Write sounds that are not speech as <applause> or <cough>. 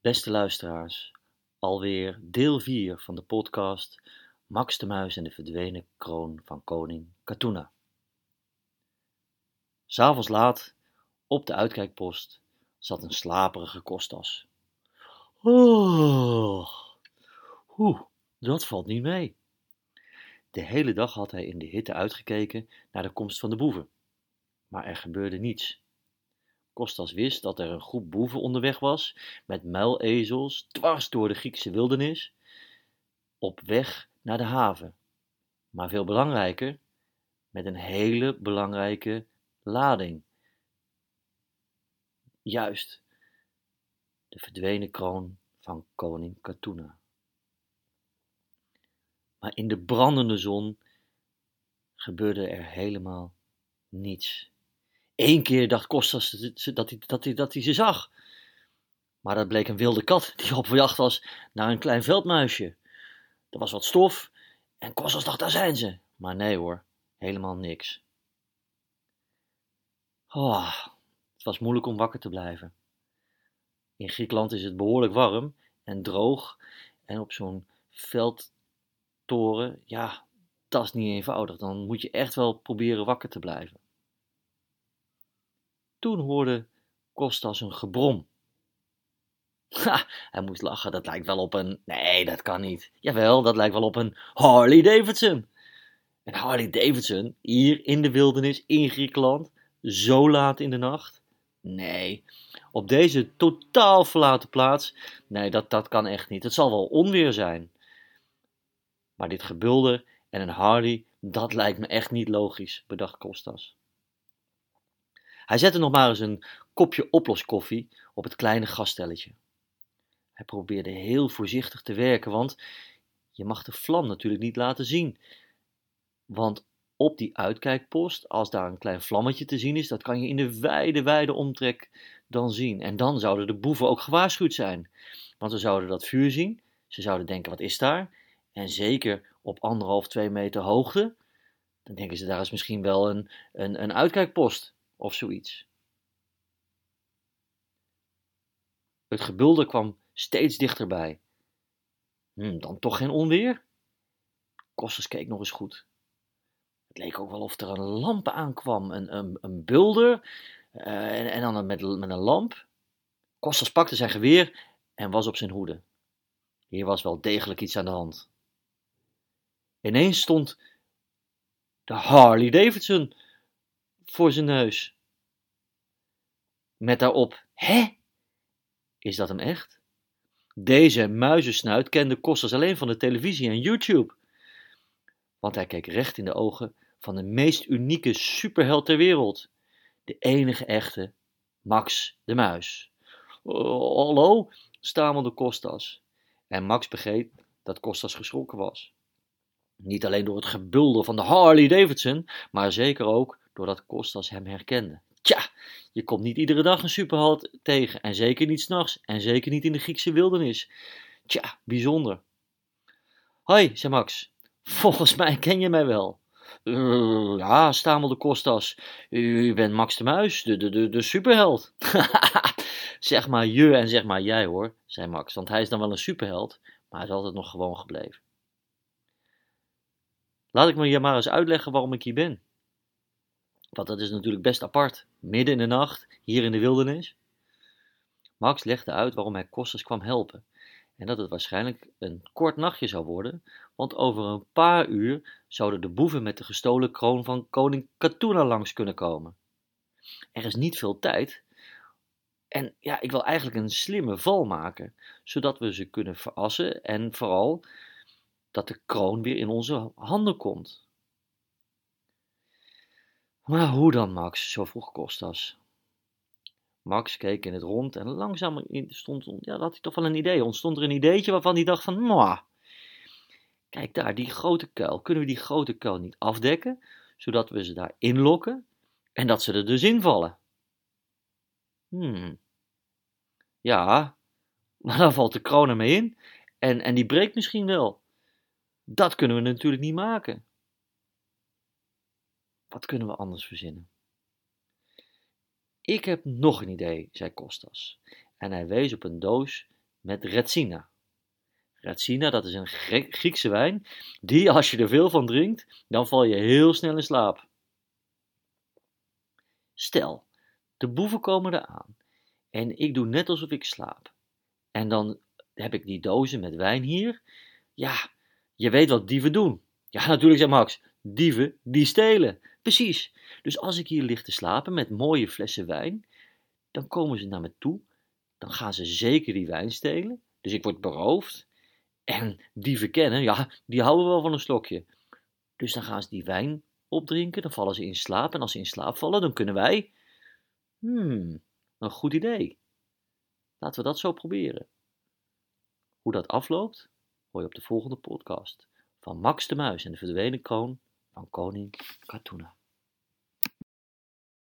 Beste luisteraars, alweer deel 4 van de podcast Max de Muis en de verdwenen kroon van koning Katuna. S'avonds laat, op de uitkijkpost, zat een slaperige kostas. Oh, oeh, dat valt niet mee. De hele dag had hij in de hitte uitgekeken naar de komst van de boeven, maar er gebeurde niets. Kostas wist dat er een groep boeven onderweg was, met muilezels, dwars door de Griekse wildernis, op weg naar de haven. Maar veel belangrijker, met een hele belangrijke lading. Juist, de verdwenen kroon van koning Katuna. Maar in de brandende zon gebeurde er helemaal niets. Eén keer dacht Kostas dat hij, dat, hij, dat hij ze zag. Maar dat bleek een wilde kat die op jacht was naar een klein veldmuisje. Er was wat stof en Kostas dacht, daar zijn ze. Maar nee hoor, helemaal niks. Oh, het was moeilijk om wakker te blijven. In Griekenland is het behoorlijk warm en droog. En op zo'n veldtoren, ja, dat is niet eenvoudig. Dan moet je echt wel proberen wakker te blijven. Toen hoorde Kostas een gebrom. Ha, hij moest lachen, dat lijkt wel op een... Nee, dat kan niet. Jawel, dat lijkt wel op een Harley Davidson. En Harley Davidson, hier in de wildernis, in Griekenland, zo laat in de nacht? Nee, op deze totaal verlaten plaats? Nee, dat, dat kan echt niet. Het zal wel onweer zijn. Maar dit gebulder en een Harley, dat lijkt me echt niet logisch, bedacht Kostas. Hij zette nog maar eens een kopje oploskoffie op het kleine gasstelletje. Hij probeerde heel voorzichtig te werken, want je mag de vlam natuurlijk niet laten zien. Want op die uitkijkpost, als daar een klein vlammetje te zien is, dat kan je in de wijde, wijde omtrek dan zien. En dan zouden de boeven ook gewaarschuwd zijn. Want ze zouden dat vuur zien, ze zouden denken, wat is daar? En zeker op anderhalf, twee meter hoogte, dan denken ze, daar is misschien wel een, een, een uitkijkpost of zoiets. Het gebulder kwam steeds dichterbij. Hm, dan toch geen onweer? Kostas keek nog eens goed. Het leek ook wel of er een lamp aankwam, een, een, een bulder uh, en, en, dan met, met een lamp. Kostas pakte zijn geweer en was op zijn hoede. Hier was wel degelijk iets aan de hand. Ineens stond de Harley Davidson voor zijn neus. Met daarop: Hè? Is dat hem echt? Deze muizensnuit kende Kostas alleen van de televisie en YouTube. Want hij keek recht in de ogen van de meest unieke superheld ter wereld. De enige echte Max de Muis. Oh, hallo, stamelde Kostas. En Max begreep dat Kostas geschrokken was. Niet alleen door het gebulder van de Harley Davidson, maar zeker ook doordat Kostas hem herkende. Tja, je komt niet iedere dag een superheld tegen, en zeker niet s'nachts, en zeker niet in de Griekse wildernis. Tja, bijzonder. Hoi, zei Max. Volgens mij ken je mij wel. Uh, ja, stamelde Kostas. U bent Max de Muis, de, de, de, de superheld. <laughs> zeg maar je en zeg maar jij hoor, zei Max, want hij is dan wel een superheld, maar hij is altijd nog gewoon gebleven. Laat ik me je maar eens uitleggen waarom ik hier ben. Want dat is natuurlijk best apart, midden in de nacht, hier in de wildernis. Max legde uit waarom hij Kostas kwam helpen en dat het waarschijnlijk een kort nachtje zou worden, want over een paar uur zouden de boeven met de gestolen kroon van koning Katuna langs kunnen komen. Er is niet veel tijd en ja, ik wil eigenlijk een slimme val maken, zodat we ze kunnen verassen en vooral dat de kroon weer in onze handen komt. Maar hoe dan, Max? Zo vroeg Kostas. Max keek in het rond en langzaam stond, ja, had hij toch wel een idee. Ontstond er een ideetje waarvan hij dacht van, kijk daar, die grote kuil. Kunnen we die grote kuil niet afdekken, zodat we ze daar inlokken en dat ze er dus invallen? Hmm. Ja, maar dan valt de kroon ermee in en, en die breekt misschien wel. Dat kunnen we natuurlijk niet maken. Wat kunnen we anders verzinnen? Ik heb nog een idee, zei Kostas. En hij wees op een doos met Retsina. Retsina, dat is een Griekse wijn, die als je er veel van drinkt, dan val je heel snel in slaap. Stel, de boeven komen eraan en ik doe net alsof ik slaap. En dan heb ik die dozen met wijn hier. Ja, je weet wat dieven doen. Ja, natuurlijk, zei Max. Dieven, die stelen. Precies. Dus als ik hier lig te slapen met mooie flessen wijn, dan komen ze naar me toe. Dan gaan ze zeker die wijn stelen. Dus ik word beroofd. En dieven kennen, ja, die houden wel van een slokje. Dus dan gaan ze die wijn opdrinken, dan vallen ze in slaap. En als ze in slaap vallen, dan kunnen wij. Hmm, een goed idee. Laten we dat zo proberen. Hoe dat afloopt, hoor je op de volgende podcast van Max de Muis en de verdwenen kroon van koning Katuna.